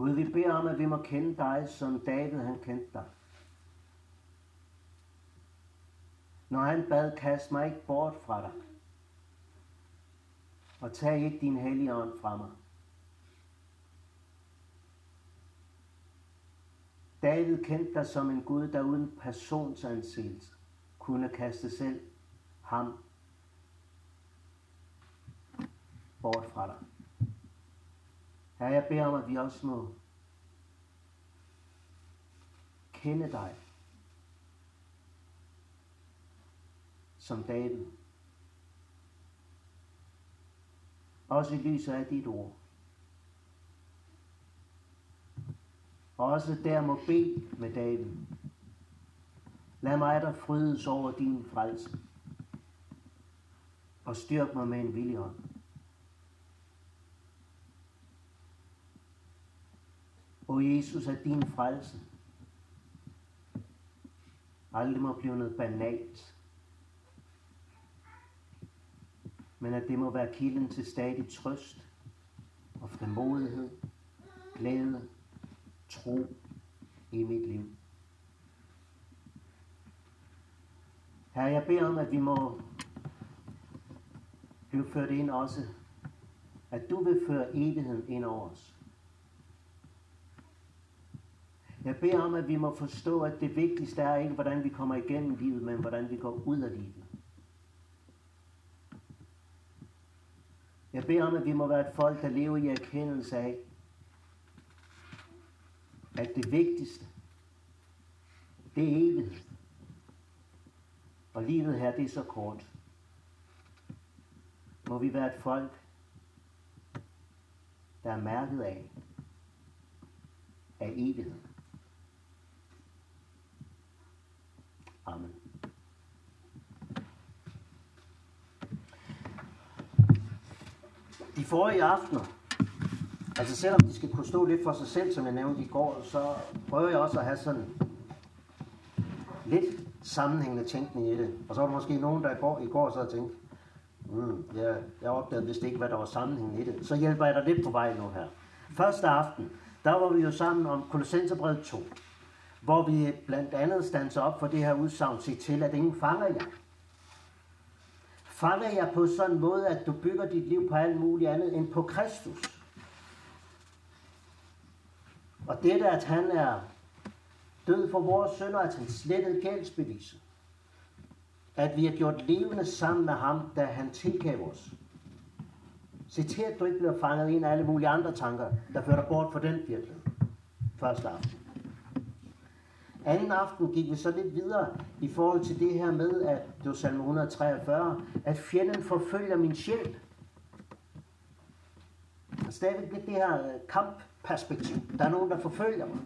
Gud, vi beder om, at vi må kende dig, som David han kendte dig. Når han bad, kast mig ikke bort fra dig. Og tag ikke din hellige ånd fra mig. David kendte dig som en Gud, der uden personsansættelse kunne kaste selv ham bort fra dig. Herre, jeg beder om, at vi også må kende dig som David. Også i lyset af dit ord. Og også der må bede med David. Lad mig der frydes over din frelse. Og styrk mig med en villig hånd. Og Jesus er din frelse. Aldrig må blive noget banalt. Men at det må være kilden til stadig trøst og frimodighed, glæde, tro i mit liv. Her jeg beder om, at vi må blive ført ind også, at du vil føre evigheden ind over os. Jeg beder om, at vi må forstå, at det vigtigste er ikke, hvordan vi kommer igennem livet, men hvordan vi går ud af livet. Jeg beder om, at vi må være et folk, der lever i erkendelse af, at det vigtigste, det er evighed. Og livet her, det er så kort. Må vi være et folk, der er mærket af, af evigheden. Amen. De forrige aftener, altså selvom de skal kunne stå lidt for sig selv, som jeg nævnte i går, så prøver jeg også at have sådan lidt sammenhængende tænkning i det. Og så var der måske nogen, der i går, i går så tænkte, mm, jeg, jeg opdagede vist ikke, hvad der var sammenhæng i det. Så hjælper jeg dig lidt på vej nu her. Første aften, der var vi jo sammen om Kolossenserbrevet 2, hvor vi blandt andet standser op for det her udsagn, sig til, at ingen fanger jer. Fanger jer på sådan en måde, at du bygger dit liv på alt muligt andet end på Kristus. Og det at han er død for vores sønder, at han slettede gældsbeviset, At vi har gjort levende sammen med ham, da han tilgav os. Se til, at du ikke bliver fanget ind af alle mulige andre tanker, der fører dig bort fra den virkelighed. Første aften. Anden aften gik vi så lidt videre i forhold til det her med, at det var salme 143, at fjenden forfølger min sjæl. Og stadigvæk lidt det her øh, kampperspektiv. Der er nogen, der forfølger mig.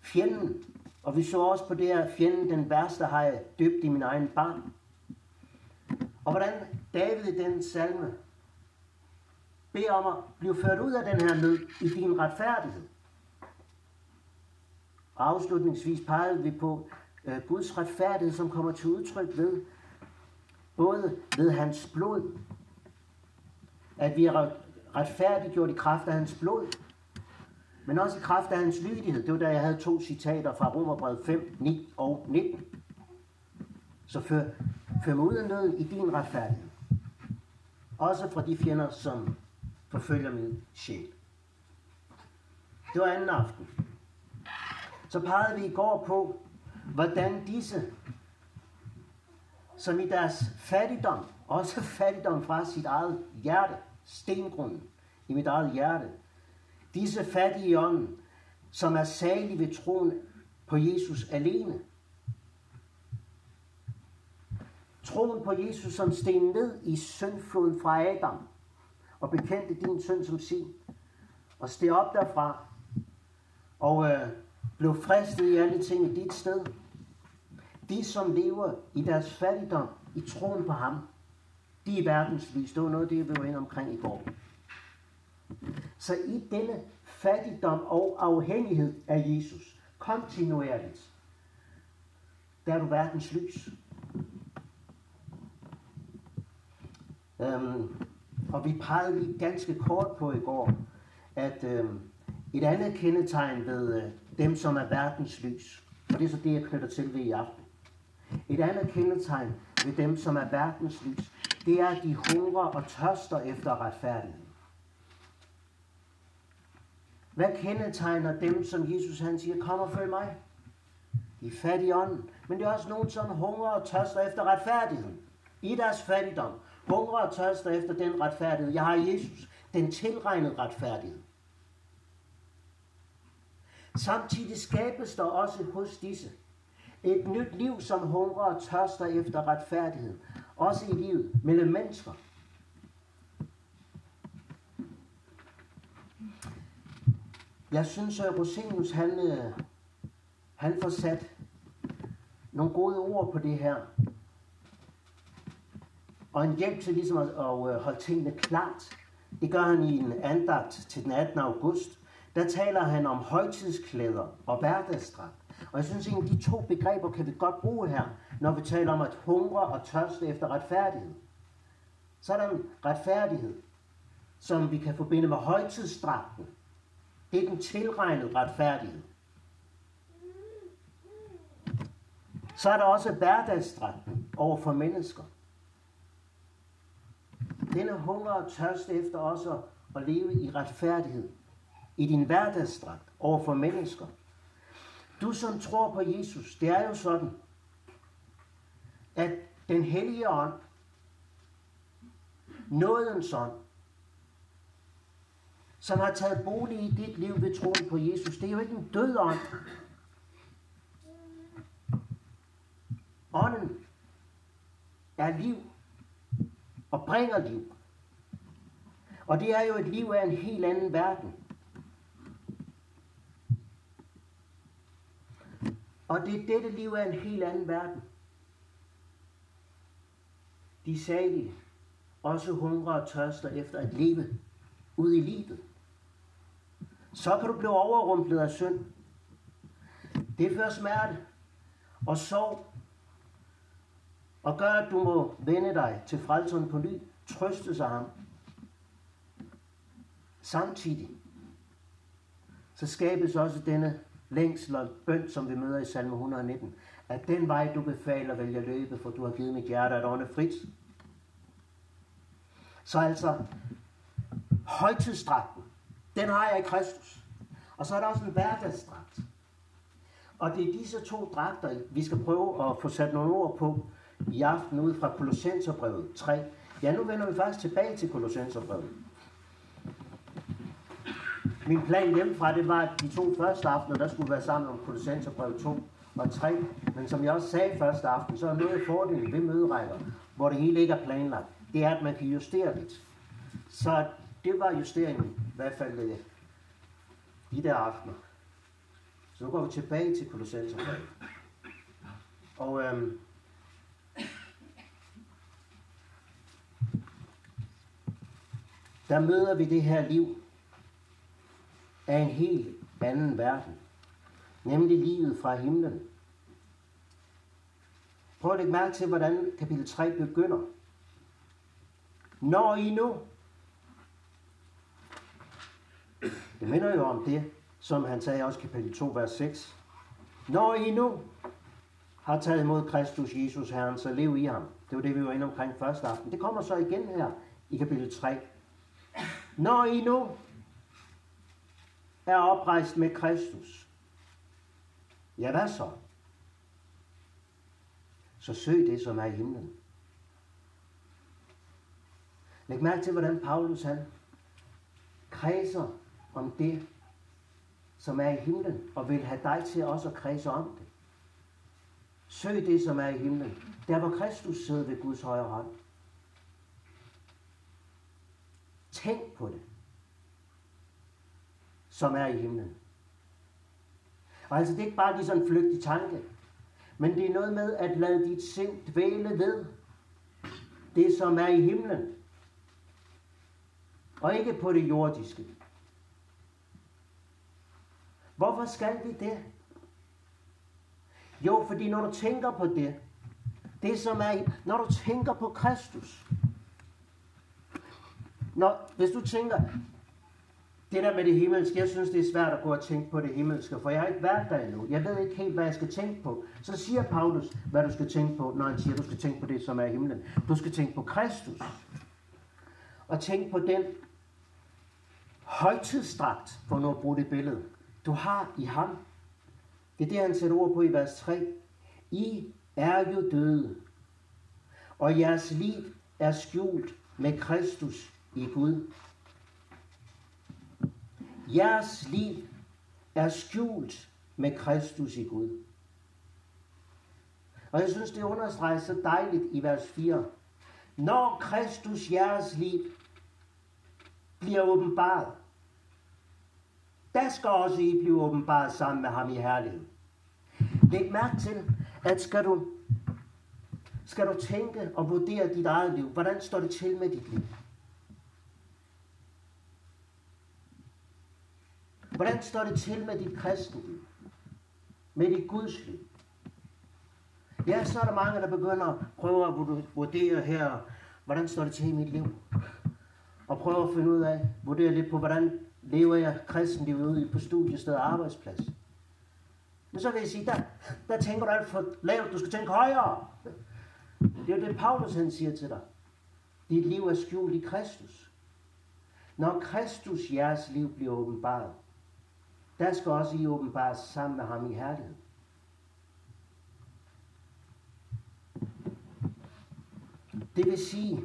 Fjenden, og vi så også på det her, fjenden den værste har jeg døbt i min egen barn. Og hvordan David i den salme beder om at blive ført ud af den her nød i din retfærdighed. Afslutningsvis pegede vi på øh, Guds retfærdighed, som kommer til udtryk ved, både ved hans blod, at vi er retfærdiggjort i kraft af hans blod, men også i kraft af hans lydighed. Det var da jeg havde to citater fra Romerbrevet 5, 9 og 19. Så før, før mig ud af nøden i din retfærdighed. Også fra de fjender, som forfølger min sjæl. Det var anden aften. Så pegede vi i går på, hvordan disse, som i deres fattigdom, også fattigdom fra sit eget hjerte, stengrunden i mit eget hjerte, disse fattige i ånden, som er salige ved troen på Jesus alene. Troen på Jesus, som steg ned i syndfloden fra Adam, og bekendte din synd som sin, og steg op derfra, og øh, blev fristet i alle ting i dit sted. De, som lever i deres fattigdom, i troen på ham, de er verdens lys. Det var noget, det vi var inde omkring i går. Så i denne fattigdom og afhængighed af Jesus, kontinuerligt, der er du verdens lys. Øhm, og vi pegede lige ganske kort på i går, at øhm, et andet kendetegn ved øh, dem, som er verdens lys, og det er så det, jeg knytter til ved i aften. Et andet kendetegn ved dem, som er verdens lys, det er, at de hungrer og tørster efter retfærdighed. Hvad kendetegner dem, som Jesus han siger, kom og følg mig? De er fattige ånden, men det er også nogen, som hungrer og tørster efter retfærdigheden. I deres fattigdom, hungrer og tørster efter den retfærdighed. Jeg har Jesus, den tilregnede retfærdighed. Samtidig skabes der også hos disse et nyt liv, som hungrer og tørster efter retfærdighed. Også i livet mellem mennesker. Jeg synes, at Rosenius, han, øh, han får sat nogle gode ord på det her. Og en hjælp til ligesom at, at øh, holde tingene klart. Det gør han i en andagt til den 18. august. Der taler han om højtidsklæder og hverdagsdragt. Og jeg synes egentlig, de to begreber kan vi godt bruge her, når vi taler om at hungre og tørste efter retfærdighed. Så er der en retfærdighed, som vi kan forbinde med højtidsdragten. Det er den tilregnede retfærdighed. Så er der også hverdagsdragten over for mennesker. Denne hunger og tørst efter også at leve i retfærdighed i din hverdagsdragt over for mennesker. Du som tror på Jesus, det er jo sådan, at den hellige ånd, nådens ånd, som har taget bolig i dit liv ved troen på Jesus, det er jo ikke en død ånd. Ånden er liv og bringer liv. Og det er jo et liv af en helt anden verden. Og det dette liv er en helt anden verden. De salige også hungrer og tørster efter at leve ud i livet. Så kan du blive overrumplet af synd. Det fører smerte og sorg og gør, at du må vende dig til frelseren på ny, trøste sig ham. Samtidig så skabes også denne længsel og bøn, som vi møder i salme 119, at den vej, du befaler, vil jeg løbe, for du har givet mit hjerte at ånde frit. Så altså, højtidsdragten, den har jeg i Kristus. Og så er der også en hverdagsdragt. Og det er disse to dragter, vi skal prøve at få sat nogle ord på i aften ud fra Kolossenserbrevet 3. Ja, nu vender vi faktisk tilbage til Kolossenserbrevet. Min plan hjemmefra, det var, at de to første aftener, der skulle være sammen om Kolossenserbrevet 2 og 3. Men som jeg også sagde første aften, så er noget af fordelen ved møderækker, hvor det hele ikke er planlagt, det er, at man kan justere lidt. Så det var justeringen, i hvert fald øh, de der aftener. Så nu går vi tilbage til Kolossenserbrevet. Og øhm, der møder vi det her liv af en helt anden verden. Nemlig livet fra himlen. Prøv at lægge mærke til, hvordan kapitel 3 begynder. Når I nu, det minder jo om det, som han sagde også i kapitel 2, vers 6. Når I nu har taget imod Kristus Jesus Herren, så lev i ham. Det var det, vi var inde omkring første aften. Det kommer så igen her i kapitel 3. Når I nu er oprejst med Kristus, ja hvad så? Så søg det, som er i himlen. Læg mærke til, hvordan Paulus han kredser om det, som er i himlen, og vil have dig til også at kredse om det. Søg det, som er i himlen, der hvor Kristus sidder ved Guds højre hånd. Tænk på det som er i himlen. Og altså, det er ikke bare lige sådan en flygtig tanke, men det er noget med at lade dit sind dvæle ved det, som er i himlen, og ikke på det jordiske. Hvorfor skal vi det? Jo, fordi når du tænker på det, det som er, når du tænker på Kristus, når, hvis du tænker, det der med det himmelske, jeg synes, det er svært at gå og tænke på det himmelske, for jeg har ikke været der endnu. Jeg ved ikke helt, hvad jeg skal tænke på. Så siger Paulus, hvad du skal tænke på, når han siger, du skal tænke på det, som er i himlen. Du skal tænke på Kristus. Og tænk på den højtidsdragt, for nu at bruge det billede, du har i ham. Det er det, han sætter ord på i vers 3. I er jo døde, og jeres liv er skjult med Kristus i Gud. Jeres liv er skjult med Kristus i Gud. Og jeg synes, det understreges så dejligt i vers 4. Når Kristus jeres liv bliver åbenbaret, der skal også I blive åbenbaret sammen med ham i herlighed. Læg mærke til, at skal du, skal du tænke og vurdere dit eget liv. Hvordan står det til med dit liv? Hvordan står det til med dit kristne? Med dit Guds liv? Ja, så er der mange, der begynder at prøve at vurdere her, hvordan står det til i mit liv? Og prøve at finde ud af, vurdere lidt på, hvordan lever jeg kristenlivet ude på studiested og arbejdsplads. Men så vil jeg sige, der, der tænker du alt for lavt, du skal tænke højere. Det er jo det, Paulus han siger til dig. Dit liv er skjult i Kristus. Når Kristus jeres liv bliver åbenbaret, der skal også I åbenbares sammen med ham i herlighed. Det vil sige,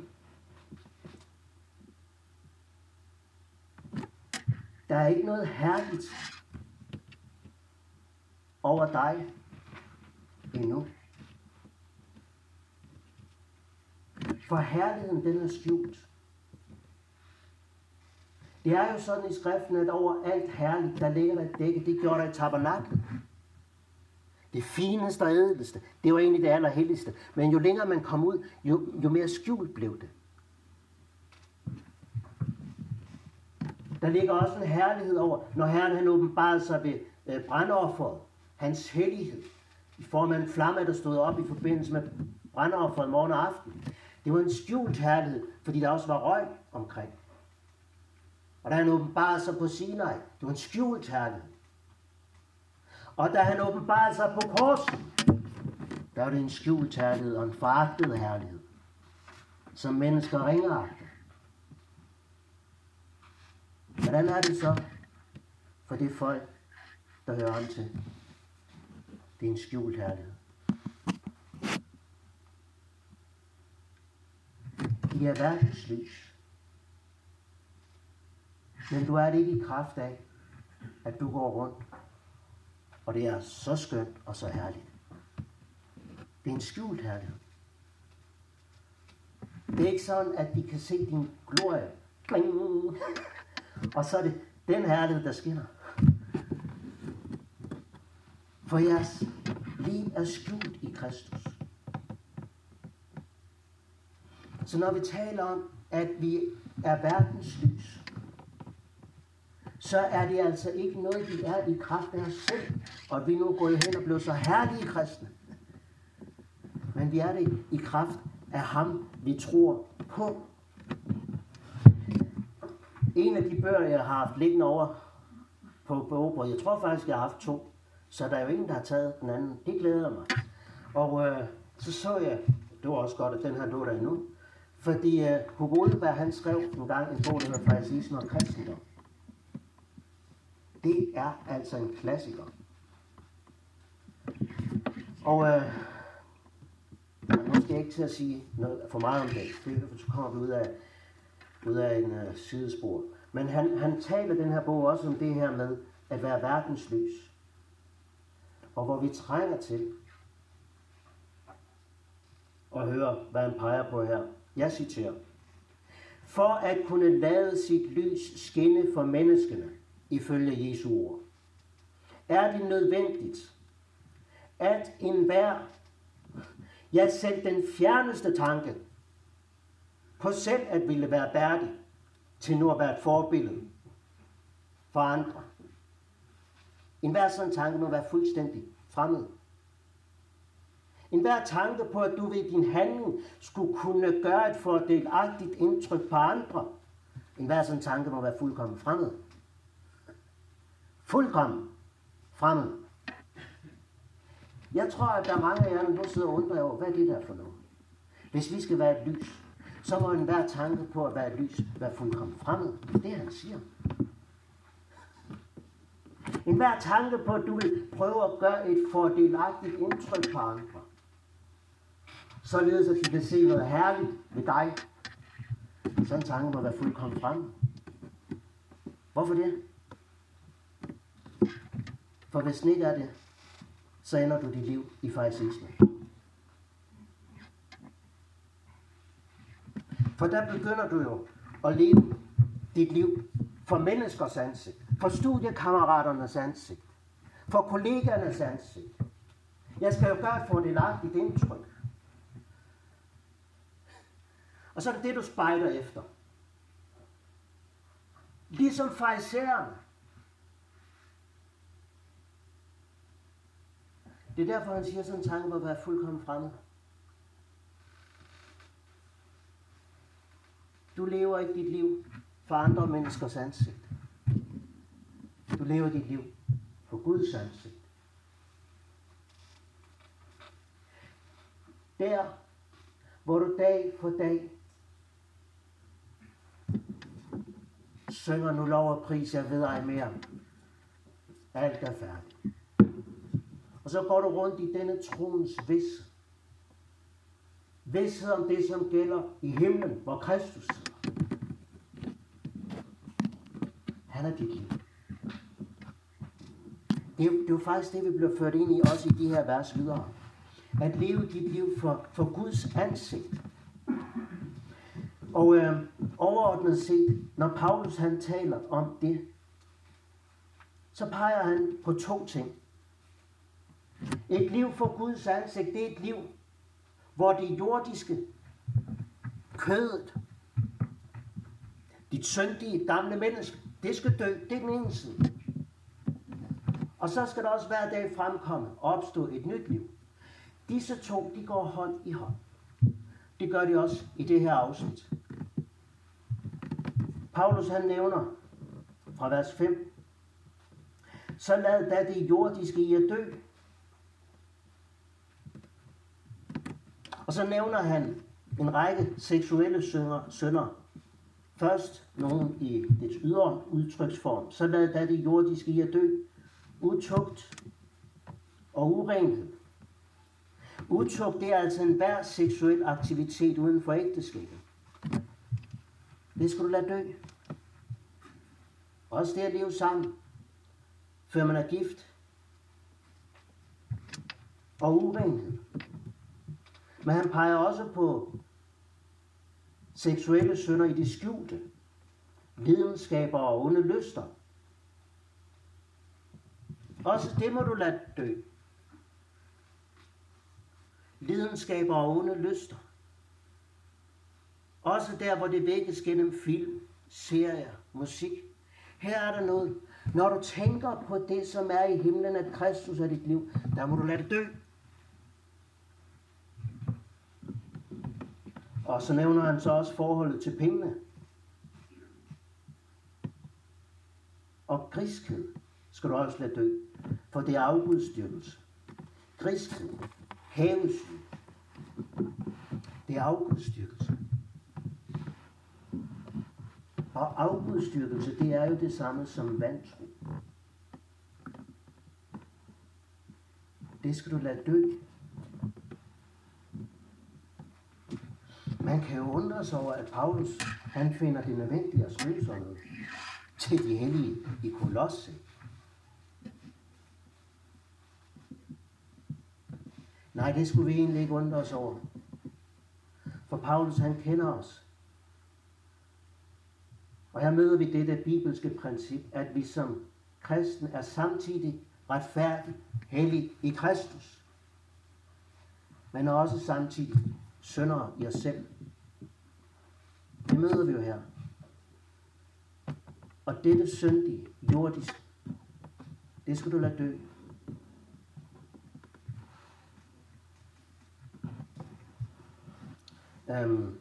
der er ikke noget herligt over dig endnu. For herligheden, den er skjult. Det er jo sådan i skriften, at over alt herligt, der ligger der et dække. Det gjorde der i tabernaklet. Det fineste og ædelste. Det var egentlig det allerhelligste. Men jo længere man kom ud, jo, jo mere skjult blev det. Der ligger også en herlighed over, når Herren han åbenbarede sig ved øh, brandofferet. Hans hellighed. I form af en flamme, der stod op i forbindelse med brandofferet morgen og aften. Det var en skjult herlighed, fordi der også var røg omkring. Og da han åbenbarede sig på Sinai, det var en skjult herlighed. Og da han åbenbarede sig på korsen, der var det en skjult herlighed og en foragtet herlighed, som mennesker ringeagter. Hvordan er det så for det folk, der hører ham til? Det er en skjult herlighed. De er verdens lys. Men du er det ikke i kraft af, at du går rundt. Og det er så skønt og så herligt. Det er en skjult herlighed. Det er ikke sådan, at de kan se din glorie. Og så er det den herlighed, der skinner. For jeres liv er skjult i Kristus. Så når vi taler om, at vi er verdens lys, så er det altså ikke noget, vi er i kraft af os selv, og at vi nu går hen og bliver så herlige kristne. Men vi er det i kraft af ham, vi tror på. En af de bøger, jeg har haft liggende over på bogbordet, jeg tror faktisk, jeg har haft to, så der er jo ingen, der har taget den anden. Det glæder mig. Og øh, så så jeg, det var også godt, at den her lå der endnu, fordi øh, Hugo Olberg, han skrev en gang en bog, der hedder Fraiseisme og kristendom. Det er altså en klassiker. Og øh, nu skal jeg ikke til at sige noget for meget om det, det så kommer vi ud af, ud af en øh, sidespor. Men han, han taler den her bog også om det her med at være verdens lys. Og hvor vi trænger til at høre, hvad han peger på her. Jeg citerer. For at kunne lade sit lys skinne for menneskene, ifølge Jesu ord, er det nødvendigt, at enhver, ja selv den fjerneste tanke, på selv at ville være bærdig til nu at være et forbillede for andre. En hver sådan tanke må være fuldstændig fremmed. En hver tanke på, at du ved din handling skulle kunne gøre et fordelagtigt indtryk på andre. En hver sådan tanke må være fuldkommen fremmed. Fuldkommen fremmed. Jeg tror, at der er mange af jer, der nu sidder og undrer over, hvad er det der for noget? Hvis vi skal være et lys, så må enhver tanke på at være et lys være fuldkommen fremmed. Det er det, han siger. En hver tanke på, at du vil prøve at gøre et fordelagtigt indtryk på andre. Således at de kan se noget herligt ved dig. Sådan en tanke må være fuldkommen frem. Hvorfor det? For hvis den ikke er det, så ender du dit liv i farisisme. For der begynder du jo at leve dit liv for menneskers ansigt, for studiekammeraternes ansigt, for kollegernes ansigt. Jeg skal jo gøre et fordelagtigt indtryk. Og så er det det, du spejder efter. Ligesom farisæerne. Det er derfor, han siger sådan en tanke på at være fuldkommen fremmed. Du lever ikke dit liv for andre menneskers ansigt. Du lever dit liv for Guds ansigt. Der, hvor du dag for dag synger nu lov og pris, jeg ved ej mere. Alt er færdigt. Så går du rundt i denne troens vis. Vidshed om det, som gælder i himlen, hvor Kristus sidder. Han er dit liv. Det er, det er jo faktisk det, vi bliver ført ind i, også i de her vers videre. At leve dit liv for, for Guds ansigt. Og øh, overordnet set, når Paulus han taler om det, så peger han på to ting. Et liv for Guds ansigt, det er et liv, hvor det jordiske, kødet, dit syndige gamle menneske, det skal dø. Det er den ene side. Og så skal der også hver dag fremkomme og opstå et nyt liv. Disse to, de går hånd i hånd. Det gør de også i det her afsnit. Paulus han nævner fra vers 5. Så lad da det jordiske i at dø. Og så nævner han en række seksuelle synder, synder. Først nogen i dets ydre udtryksform. Så lad da det jordiske i at dø. Utugt og urenhed. Utugt det er altså en hver seksuel aktivitet uden for ægteskabet. Det skal du lade dø. Også det at leve sammen, før man er gift. Og urenhed. Men han peger også på seksuelle synder i det skjulte, lidenskaber og onde lyster. Også det må du lade dø. Lidenskaber og onde lyster. Også der, hvor det vækkes gennem film, serier, musik. Her er der noget. Når du tænker på det, som er i himlen, at Kristus er dit liv, der må du lade det dø. Og så nævner han så også forholdet til pengene. Og griskhed skal du også lade dø, for det er afgudstyrkelse. Griskhed, havesyn, det er afgudstyrkelse. Og afgudstyrkelse, det er jo det samme som vantro. Det skal du lade dø. Man kan jo undre sig over, at Paulus, han finder det nødvendigt at skrive sådan noget til de hellige i Kolosse. Nej, det skulle vi egentlig ikke undre os over. For Paulus, han kender os. Og her møder vi det der bibelske princip, at vi som kristen er samtidig retfærdig, hellig i Kristus. Men også samtidig sønder i os selv. Det møder vi jo her. Og dette syndige, jordisk, det skal du lade dø. Um,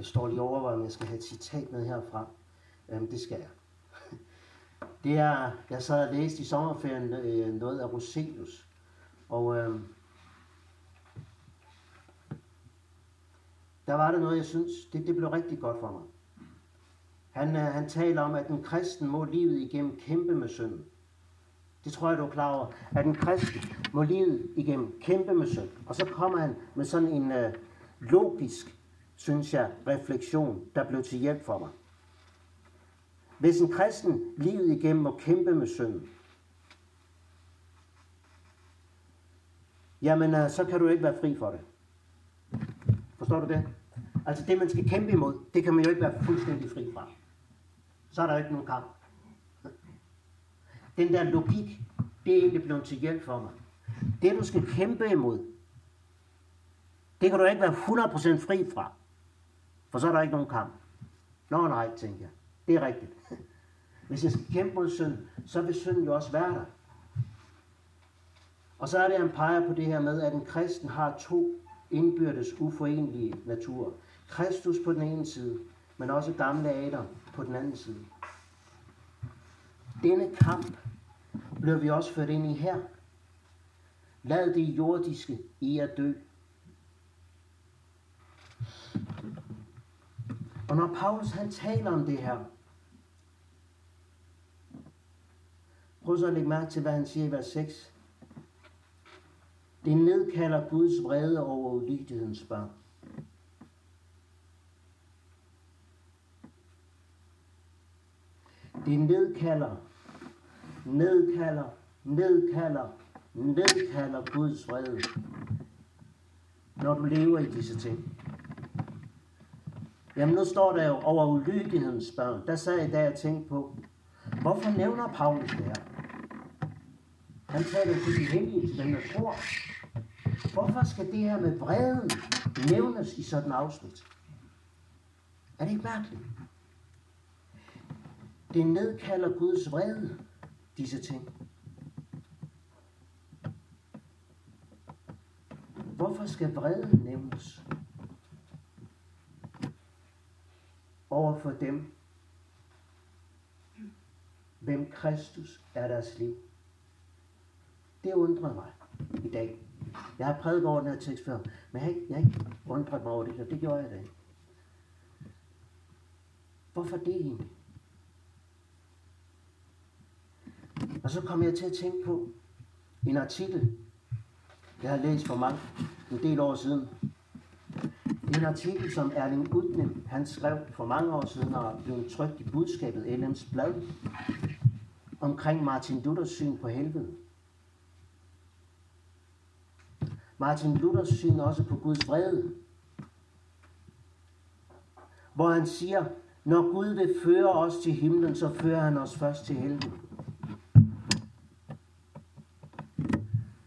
står lige over, om jeg skal have et citat med herfra. Øhm, det skal jeg. Det er, jeg sad og læste i sommerferien øh, noget af Roselius. Og øh, der var der noget, jeg synes, det, det blev rigtig godt for mig. Han, øh, han taler om, at en kristen må livet igennem kæmpe med synd. Det tror jeg, du er klar over. At en kristen må livet igennem kæmpe med synd. Og så kommer han med sådan en øh, logisk, synes jeg, refleksion, der blev til hjælp for mig. Hvis en kristen livet igennem må kæmpe med synd, jamen øh, så kan du ikke være fri for det. Forstår du det? Altså det, man skal kæmpe imod, det kan man jo ikke være fuldstændig fri fra. Så er der jo ikke nogen kamp. Den der logik, det er egentlig blevet til hjælp for mig. Det, du skal kæmpe imod, det kan du ikke være 100% fri fra. For så er der ikke nogen kamp. Nå nej, tænker jeg. Det er rigtigt. Hvis jeg skal kæmpe mod synd, så vil synden jo også være der. Og så er det, han peger på det her med, at en kristen har to indbyrdes uforenelige naturer. Kristus på den ene side, men også gamle Adam på den anden side. Denne kamp bliver vi også ført ind i her. Lad det jordiske i at dø. Og når Paulus han taler om det her, prøv så at lægge mærke til, hvad han siger i vers 6. Det nedkalder Guds vrede over ulydighedens børn. Det nedkalder, nedkalder, nedkalder, nedkalder Guds vrede, når du lever i disse ting. Jamen nu står der jo over ulydighedens børn. Der sad jeg dag og tænkte på, hvorfor nævner Paulus det her? Han taler til de hellige, til dem, der tror. Hvorfor skal det her med vreden nævnes i sådan en afsnit? Er det ikke mærkeligt? Det nedkalder Guds vrede, disse ting. Hvorfor skal vreden nævnes? Over for dem, hvem Kristus er deres liv. Det undrer mig i dag. Jeg har prædiket over den her tekst før, men jeg har ikke, jeg har undret mig over det, og det gjorde jeg da Hvorfor det egentlig? Og så kom jeg til at tænke på en artikel, jeg har læst for mange, en del år siden. Det er en artikel, som Erling Udnem, han skrev for mange år siden og blev trykt i budskabet LM's blad omkring Martin Luthers syn på helvede. Martin Luther syn også på Guds vrede. Hvor han siger, når Gud vil føre os til himlen, så fører han os først til helvede.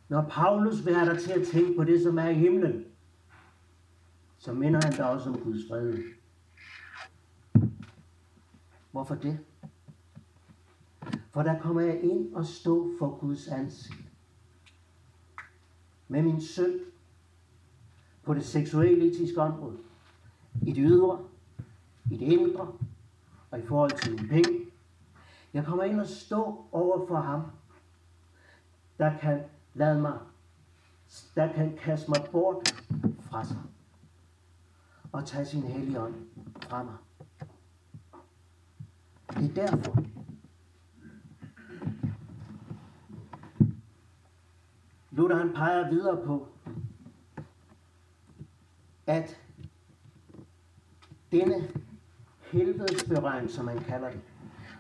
Når Paulus vil have dig til at tænke på det, som er i himlen, så minder han dig også om Guds fred. Hvorfor det? For der kommer jeg ind og stå for Guds ansigt. Med min synd på det seksuelle etiske område. I det ydre, i det indre og i forhold til mine penge. Jeg kommer ind og stå over for ham, der kan lade mig, der kan kaste mig bort fra sig og tage sin hellige ånd fra mig. Det er derfor. Luther han peger videre på, at denne helvedesberøring, som man kalder det,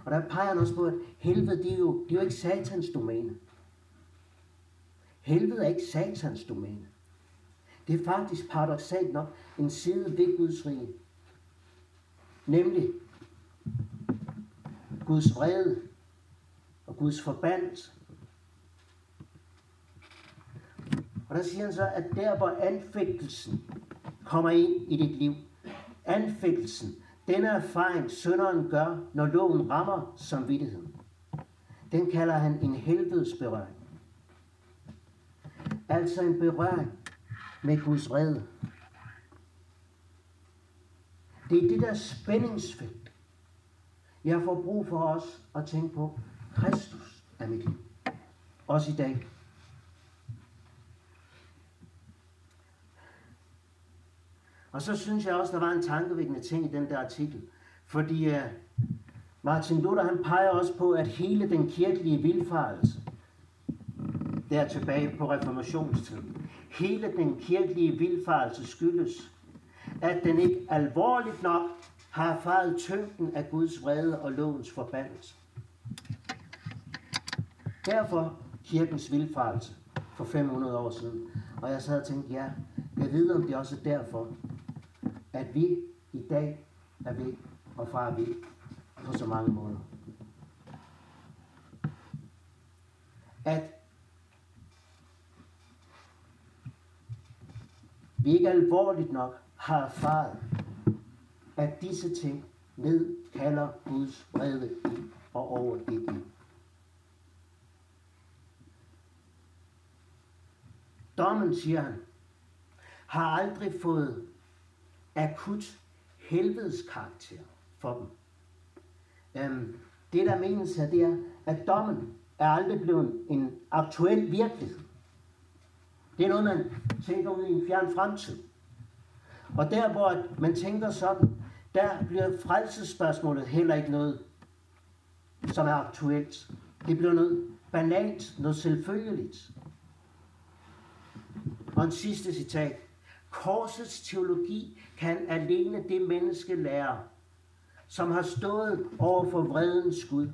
og der peger han også på, at helvede, det er jo, det er jo ikke satans domæne. Helvede er ikke satans domæne. Det er faktisk paradoxalt nok en side ved Guds rige. Nemlig Guds vrede og Guds forbandelse. Og der siger han så, at der hvor anfægtelsen kommer ind i dit liv, anfægtelsen, den erfaring synderen gør, når loven rammer samvittigheden, den kalder han en helvedesberøring. Altså en berøring med Guds vrede. Det er det der spændingsfelt. Jeg får brug for os at tænke på, Kristus er mit liv. Også i dag. Og så synes jeg også, der var en tankevækkende ting i den der artikel. Fordi uh, Martin Luther han peger også på, at hele den kirkelige vilfarelse, der tilbage på reformationstiden, hele den kirkelige vilfarelse skyldes, at den ikke alvorligt nok har erfaret tyngden af Guds vrede og lovens forbandelse. Derfor kirkens vilfarelse for 500 år siden. Og jeg sad og tænkte, ja, jeg ved om det også er derfor, at vi i dag er ved og far vi på så mange måder. At vi ikke alvorligt nok har erfaret, at disse ting nedkalder Guds vrede i og over dit liv. Dommen, siger han, har aldrig fået akut helvedes karakter for dem. Øhm, det, der menes her, det er, at dommen er aldrig blevet en aktuel virkelighed. Det er noget, man tænker ud i en fjern fremtid. Og der, hvor man tænker sådan, der bliver frelsesspørgsmålet heller ikke noget, som er aktuelt. Det bliver noget banalt, noget selvfølgeligt. Og en sidste citat. Korsets teologi kan alene det menneske lære, som har stået over for vredens Gud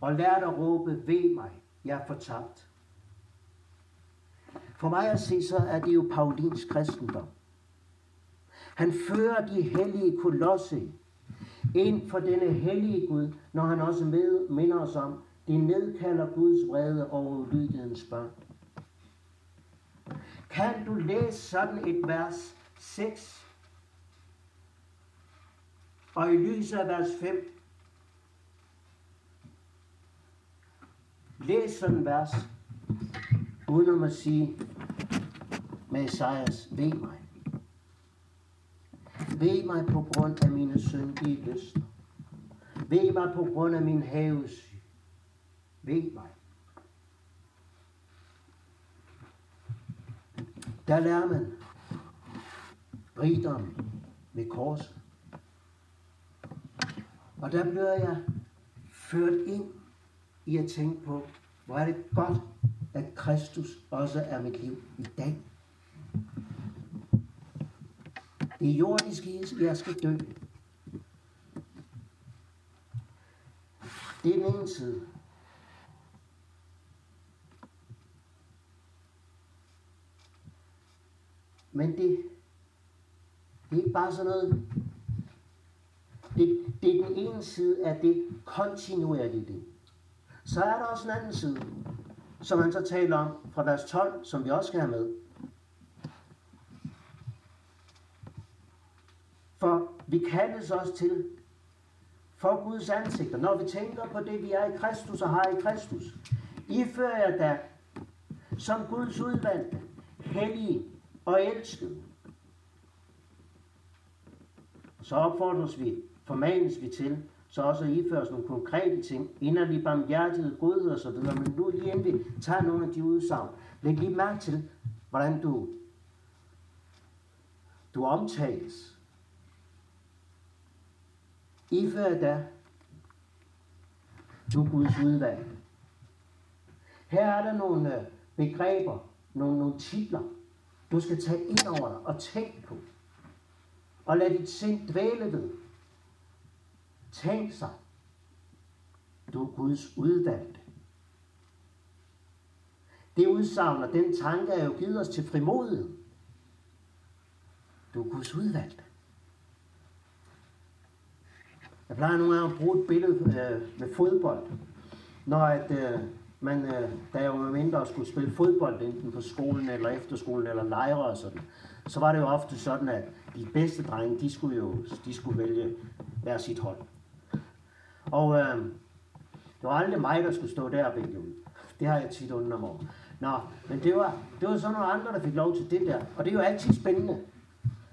og lært at råbe, ved mig, jeg er fortabt. For mig at se, så er det jo Paulins kristendom. Han fører de hellige kolosse ind for denne hellige Gud, når han også med, minder os om, det nedkalder Guds vrede over ulydighedens børn. Kan du læse sådan et vers 6? Og i lyset af vers 5, læs sådan et vers, uden at sige Messias, ved mig. Ved mig på grund af mine syndige lyster. Ved mig på grund af min havesyg. Ved mig. Der lærer man rigdom med korset. Og der bliver jeg ført ind i at tænke på, hvor er det godt, at Kristus også er mit liv i dag. Det jordiske, jeg skal dø. Det er den ene side. Men det, det er ikke bare sådan noget. Det, det er den ene side af det kontinuerlige. Så er der også en anden side, som han så taler om fra vers 12, som vi også skal have med. For vi kaldes også til for Guds ansigter, når vi tænker på det, vi er i Kristus og har i Kristus. fører jeg da som Guds udvalgte, hellige og elskede. Så opfordres vi, formanes vi til, så også at iføre nogle konkrete ting, inderlig barmhjertighed, godhed og så videre. Men nu lige inden vi tager nogle af de udsagn, læg lige mærke til, hvordan du, du omtales. Ifør da, du er Guds udvalg. Her er der nogle øh, begreber, nogle, nogle titler, du skal tage ind over dig og tænke på. Og lad dit sind dvæle ved. Tænk sig. Du er Guds udvalgte. Det udsagn og den tanke er jo givet os til frimodighed. Du er Guds udvalgte. Jeg plejer nogle gange at bruge et billede øh, med fodbold. Når at, øh, men øh, da jeg var mindre og skulle spille fodbold enten på skolen eller efterskolen eller lejre og sådan, så var det jo ofte sådan, at de bedste drenge, de skulle jo de skulle vælge hver sit hold. Og øh, det var aldrig mig, der skulle stå der og vælge ud. Det har jeg tit undret mig Nå, men det var, det var så nogle andre, der fik lov til det der. Og det er jo altid spændende,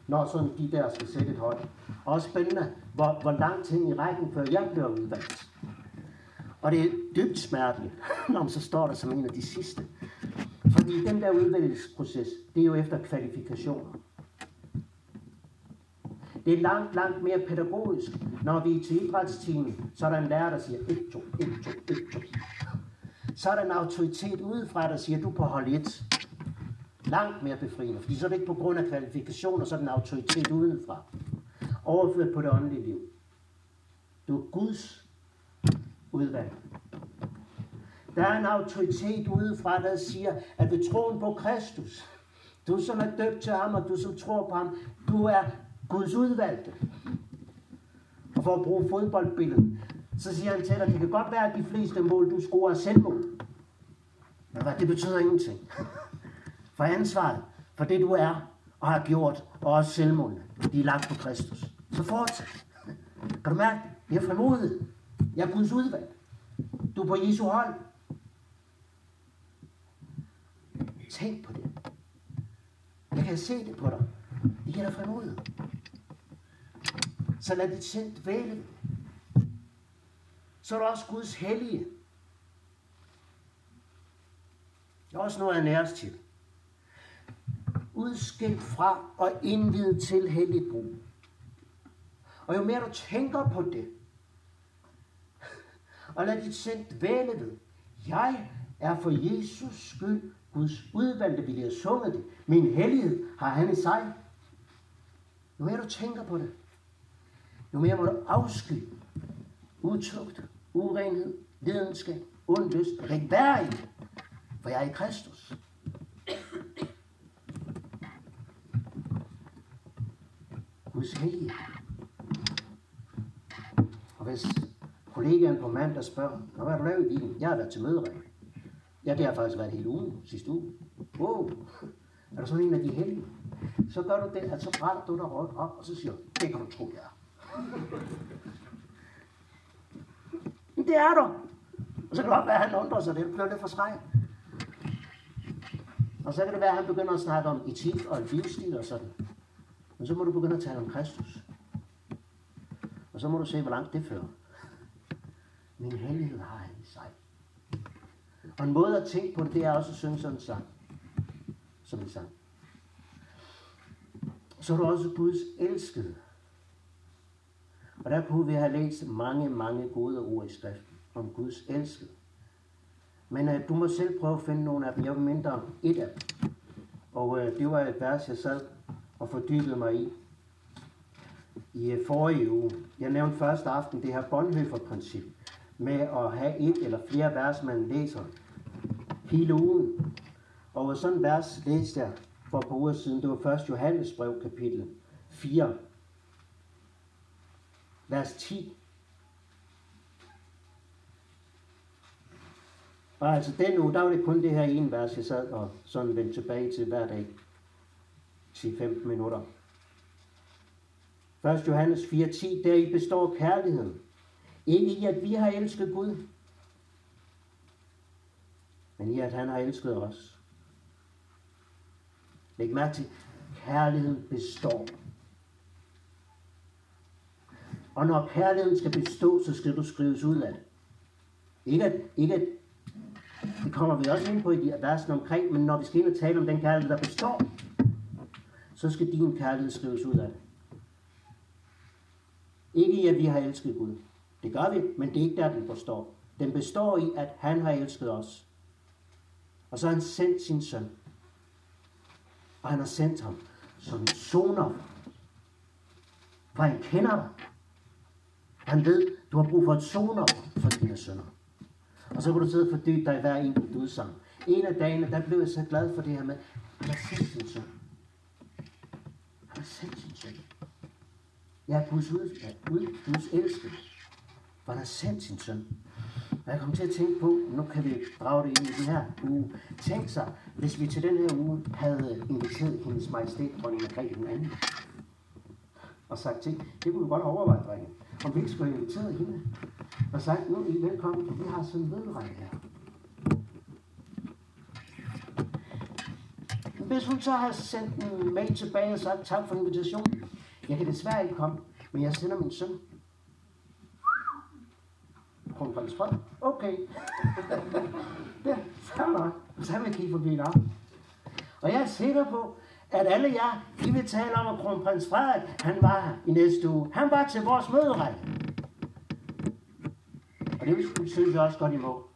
når sådan de der skal sætte et hold. Også spændende, hvor, hvor langt hen i rækken, før jeg bliver udvalgt. Og det er dybt smerteligt, når man så står der som en af de sidste. Fordi den der udvælgelsesproces, det er jo efter kvalifikationer. Det er langt, langt mere pædagogisk. Når vi er til idrætsteamen, så er der en lærer, der siger 1, 2, 1, 2, 1, 2. Så er der en autoritet udefra, der siger, du er på hold 1. Langt mere befriende, fordi så er det ikke på grund af kvalifikationer, så er der en autoritet udenfra. Overført på det åndelige liv. Du er Guds udvalg. Der er en autoritet udefra, der siger, at ved troen på Kristus, du som er døbt til ham, og du som tror på ham, du er Guds udvalgte. Og for at bruge fodboldbilledet, så siger han til dig, det kan godt være, at de fleste mål, du scorer er selvmål. Men hvad, det betyder ingenting. For ansvaret for det, du er og har gjort, og også selvmålene, de er lagt på Kristus. Så fortsæt. Kan du mærke, jeg er frimodighed. Jeg er Guds udvalg. Du er på Jesu hold. Tænk på det. Jeg kan se det på dig. Det giver dig frimodighed. Så lad dit sind dvæle. Så er du også Guds hellige. Det er også noget af næres til. Udskilt fra og indvidet til helligt brug. Og jo mere du tænker på det, og lad dit sind dvæle ved, jeg er for Jesus skyld Guds udvalgte, vil jeg sunget det. Min hellighed har han i sig. Jo mere du tænker på det, jo mere må du afsky utugt, urenhed, lidenskab, ond lyst. Jeg kan ikke være i det, for jeg er i Kristus. Guds hellighed. Og hvis kollegaen på mandag spørger, hvad har du lavet i din? Jeg har været til mødering. Ja, det har faktisk været hele ugen, sidste uge. Wow, er du sådan en af de heldige? Så gør du det, at så brænder du dig rundt op, og så siger du, det kan du tro, jeg er. Men det er du. Og så kan det godt være, at han undrer sig det. bliver lidt for skræk. Og så kan det være, at han begynder at snakke om etik og livsstil og sådan. Men så må du begynde at tale om Kristus. Og så må du se, hvor langt det fører men hellighed har han i sig. Og en måde at tænke på det, det er også at synge sådan en sang. Som en sang. Så er du også Guds elskede. Og der kunne vi have læst mange, mange gode ord i skriften om Guds elskede. Men uh, du må selv prøve at finde nogle af dem. Jeg vil mindre om et af dem. Og uh, det var et vers, jeg sad og fordybede mig i i uh, forrige uge. Jeg nævnte første aften det her Bonhoeffer-princip med at have et eller flere vers, man læser hele ugen. Og sådan vers læste jeg for et par uger siden. Det var 1. Johannes brev, kapitel 4, vers 10. Og altså den uge, der var det kun det her ene vers, jeg sad og sådan vendte tilbage til hver dag. 10-15 minutter. 1. Johannes 4.10, der i består kærligheden. Ikke i, at vi har elsket Gud, men i, at han har elsket os. Læg mærke til, kærlighed består. Og når kærligheden skal bestå, så skal du skrives ud af det. Ikke at, ikke at det kommer vi også ind på i de versen omkring, men når vi skal ind og tale om den kærlighed, der består, så skal din kærlighed skrives ud af det. Ikke i, at vi har elsket Gud. Det gør vi, men det er ikke der, den består. Den består i, at han har elsket os. Og så har han sendt sin søn. Og han har sendt ham som soner. For han kender dig. Han ved, du har brug for et soner for dine sønner. Og så kan du sidde og fordybe dig i hver enkelt udsang. En af dagene, der blev jeg så glad for det her med, han har sendt sin søn. Han har sendt sin søn. Jeg er Guds, ud, ja, Gud, Guds elskede var der sendt sin søn. Og jeg kom til at tænke på, nu kan vi drage det ind i den her uge. Tænk sig, hvis vi til den her uge havde inviteret hendes majestæt, dronning Margrethe den anden. Og sagt til, det kunne vi godt overveje, drenge. Om vi ikke skulle have inviteret hende. Og sagt, nu er I velkommen, vi har sådan en møderække her. Hvis hun så har sendt en mail tilbage og sagt tak for invitationen, jeg kan desværre ikke komme, men jeg sender min søn. Kronprins Frederik. Okay. det er nok. Så vil jeg kigge forbi dig. Og jeg er sikker på, at alle jer, I vil tale om, at kronprins Frederik, han var her i næste uge. Han var til vores møderække. Og det synes jeg også godt, I må.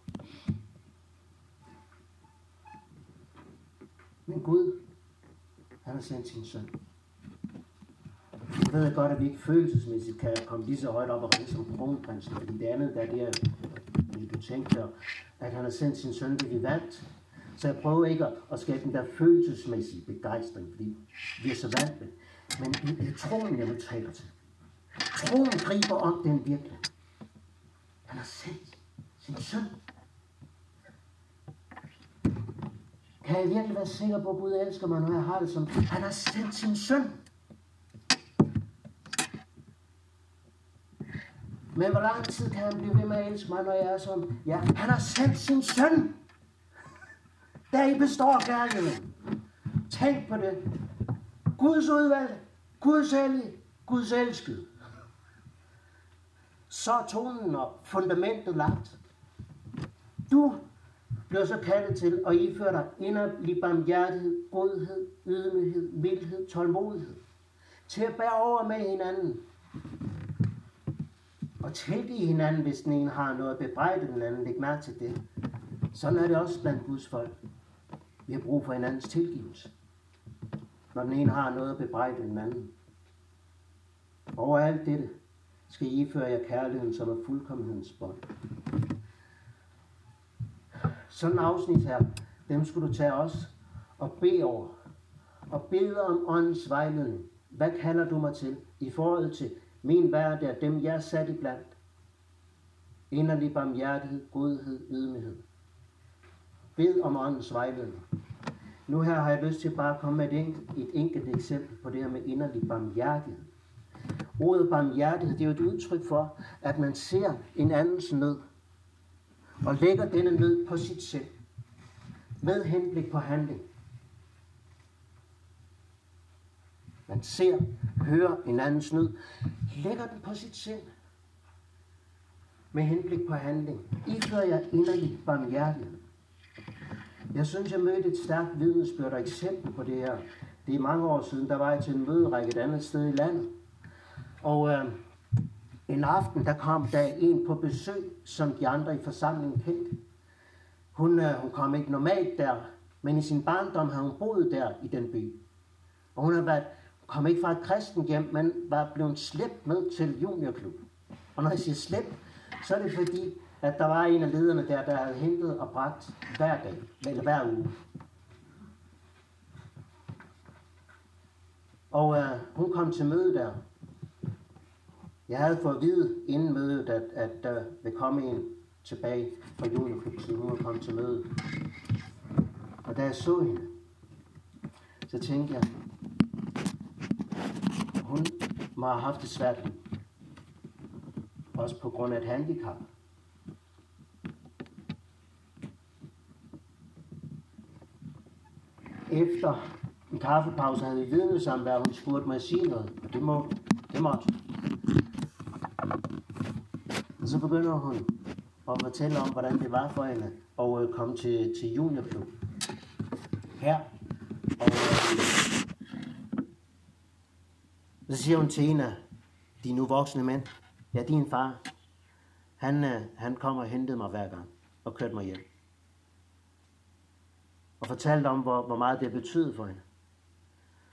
Men Gud, han har sendt sin søn. Jeg ved godt, at vi ikke følelsesmæssigt kan komme lige så højt op og ringe som kronprinsen, fordi det andet, der er det, jeg du tænkte, at han har sendt sin søn, det vi vant. Så jeg prøver ikke at skabe den der følelsesmæssige begejstring, fordi vi er så vant med. Men det er troen, jeg vil taler til. Troen griber om den virkelig. Han har sendt sin søn. Kan jeg virkelig være sikker på, at Gud elsker mig, når jeg har det som, han har sendt sin søn. Men hvor lang tid kan han blive ved med at elske mig, når jeg er som, ja, han har sendt sin søn. Der i består kærligheden. Tænk på det. Guds udvalg, Guds hellige, Guds elskede. Så er tonen og fundamentet lagt. Du blev så kaldet til at iføre dig inderlig barmhjertighed, godhed, ydmyghed, vildhed, tålmodighed. Til at bære over med hinanden. Og tilgive hinanden, hvis den ene har noget at bebrejde den anden. Læg mærke til det. Sådan er det også blandt Guds folk. Vi har brug for hinandens tilgivelse. Når den ene har noget at bebrejde den anden. Over alt dette skal I føre jer kærligheden, som er fuldkommenhedens bånd. Sådan afsnit her, dem skulle du tage os og bede over. Og bede om åndens vejledning. Hvad kalder du mig til i forhold til min hverdag, dem jeg er sat i blandt? Inderlig barmhjertighed, godhed, ydmyghed. Bed om åndens vejledning. Nu her har jeg lyst til bare at komme med et enkelt, et enkelt eksempel på det her med inderlig barmhjertighed. Ordet barmhjertighed, det er jo et udtryk for, at man ser en andens nød, og lægger denne nød på sit selv, med henblik på handling. Man ser, hører en andens nød, lægger den på sit sind, med henblik på handling. I jeg inderlig barmhjertighed. Jeg synes, jeg mødte et stærkt vidnesbyrd og eksempel på det her. Det er mange år siden, der var jeg til en møderække et andet sted i landet. Og øh, en aften, der kom der en på besøg, som de andre i forsamlingen kendte. Hun, øh, hun kom ikke normalt der, men i sin barndom havde hun boet der i den by. Og hun har været, kom ikke fra et kristen hjem, men var blevet slæbt med til juniorklub. Og når jeg siger slæbt, så er det fordi, at der var en af lederne der, der havde hentet og bragt hver dag, eller hver uge. Og øh, hun kom til møde der. Jeg havde fået at vide inden mødet, at, at der vil komme en tilbage fra juniorklubben, hun kom til møde. Og da jeg så hende, så tænkte jeg, hun må have haft det svært Også på grund af et handicap. Efter en kaffepause havde vi vidnesamvær, hun spurgte mig at sige noget, og det, må, det måtte. Og så begynder hun at fortælle om, hvordan det var for hende at øh, komme til, til juniorklub. Her. Og øh, så siger hun til en af de nu voksne mænd, ja, din far, han, øh, han kom og hentede mig hver gang og kørte mig hjem og fortalte om, hvor, hvor meget det betød for hende.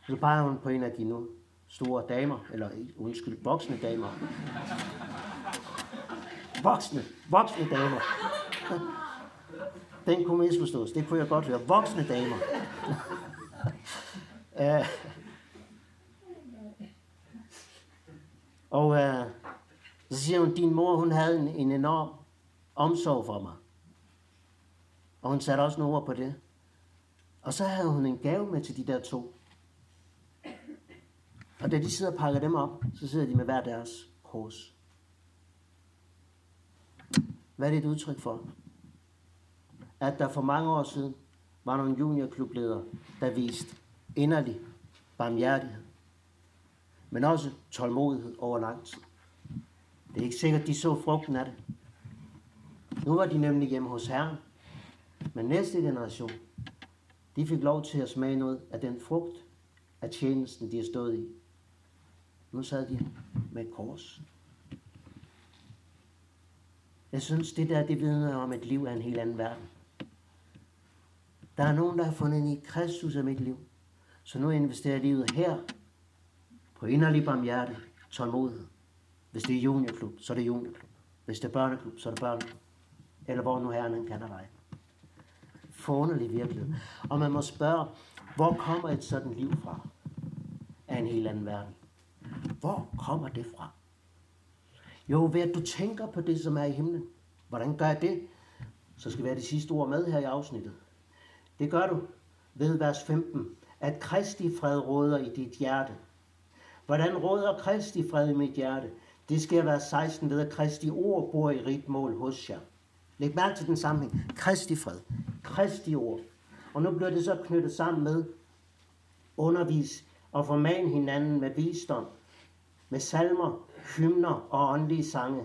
Så peger hun på en af de nu store damer, eller undskyld, voksne damer. Voksne, voksne damer. Den kunne misforstås, det kunne jeg godt høre. Voksne damer. Øh, og øh, så siger hun, din mor hun havde en, en enorm omsorg for mig. Og hun satte også nogle ord på det. Og så havde hun en gave med til de der to. Og da de sidder og pakker dem op, så sidder de med hver deres kors. Hvad er det et udtryk for? At der for mange år siden var nogle juniorklubledere, der viste inderlig barmhjertighed, men også tålmodighed over lang tid. Det er ikke sikkert, de så frugten af det. Nu var de nemlig hjemme hos Herren. Men næste generation, de fik lov til at smage noget af den frugt af tjenesten, de har stået i. Nu sad de med et kors. Jeg synes, det der, det vidner om, at et liv er en helt anden verden. Der er nogen, der har fundet i Kristus af mit liv. Så nu investerer livet her på inderlig barmhjerte, tålmodighed. Hvis det er juniorklub, så er det juniorklub. Hvis det er børneklub, så er det børneklub. Eller hvor nu herren kan dig. Forunderlig virkelighed. Og man må spørge, hvor kommer et sådan liv fra? Af en helt anden verden. Hvor kommer det fra? Jo, ved at du tænker på det, som er i himlen. Hvordan gør jeg det? Så skal være det de sidste ord med her i afsnittet. Det gør du ved vers 15, at Kristi fred råder i dit hjerte. Hvordan råder Kristi fred i mit hjerte? Det skal være 16 ved, at Kristi ord bor i rigt mål hos jer. Læg mærke til den sammenhæng. Kristi fred. Kristi ord. Og nu bliver det så knyttet sammen med undervis og forman hinanden med visdom, med salmer, hymner og åndelige sange.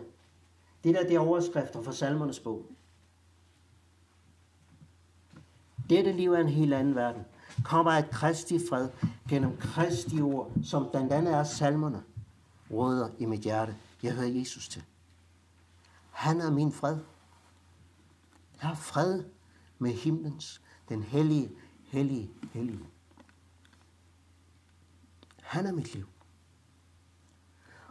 Det der det er overskrifter for salmernes bog. Dette liv er en helt anden verden. Kommer et Kristi fred gennem Kristi ord, som blandt andet er salmerne, råder i mit hjerte. Jeg hører Jesus til. Han er min fred. Jeg har fred med himlens, den hellige, hellige, hellige. Han er mit liv.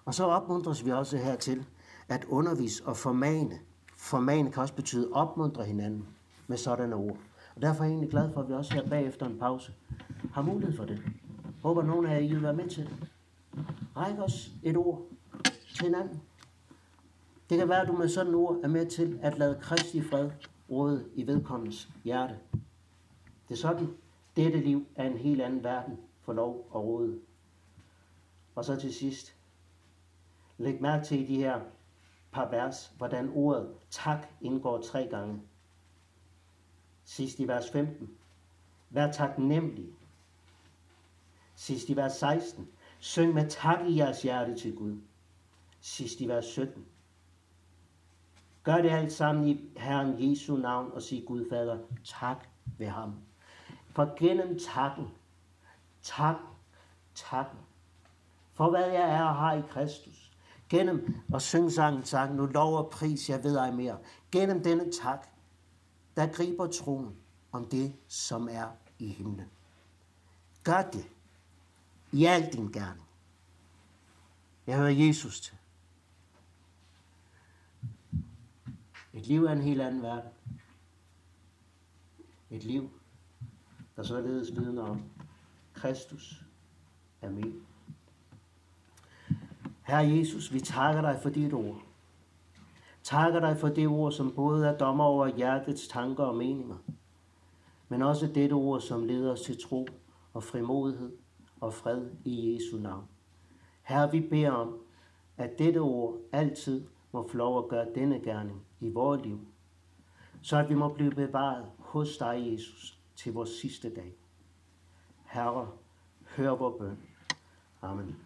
Og så opmuntres vi også hertil at undervise og formane. Formane kan også betyde opmuntre hinanden med sådanne ord. Og derfor er jeg egentlig glad for, at vi også her bagefter en pause har mulighed for det. Håber, at nogen af jer vil være med til det. Ræk os et ord til hinanden. Det kan være, at du med sådan et ord er med til at lade Kristi fred råde i vedkommens hjerte. Det er sådan, dette liv er en helt anden verden for lov og råde. Og så til sidst, læg mærke til i de her par vers, hvordan ordet tak indgår tre gange. Sidst i vers 15. Vær taknemmelig. Sidst i vers 16. Syng med tak i jeres hjerte til Gud. Sidst i vers 17. Gør det alt sammen i Herren Jesu navn og sig Gud Fader tak ved ham. For gennem takken, tak, tak, for hvad jeg er og har i Kristus. Gennem at synge sangen, tak, nu lov og pris, jeg ved ej mere. Gennem denne tak, der griber troen om det, som er i himlen. Gør det i al din gerning. Jeg hører Jesus til. Et liv er en helt anden verden. Et liv, der således vidner om Kristus er min. Herre Jesus, vi takker dig for dit ord. Takker dig for det ord, som både er dommer over hjertets tanker og meninger, men også dette ord, som leder os til tro og frimodighed og fred i Jesu navn. Herre, vi beder om, at dette ord altid må få lov at gøre denne gerning i vores liv, så at vi må blive bevaret hos dig, Jesus, til vores sidste dag. Herre, hør vores bøn. Amen.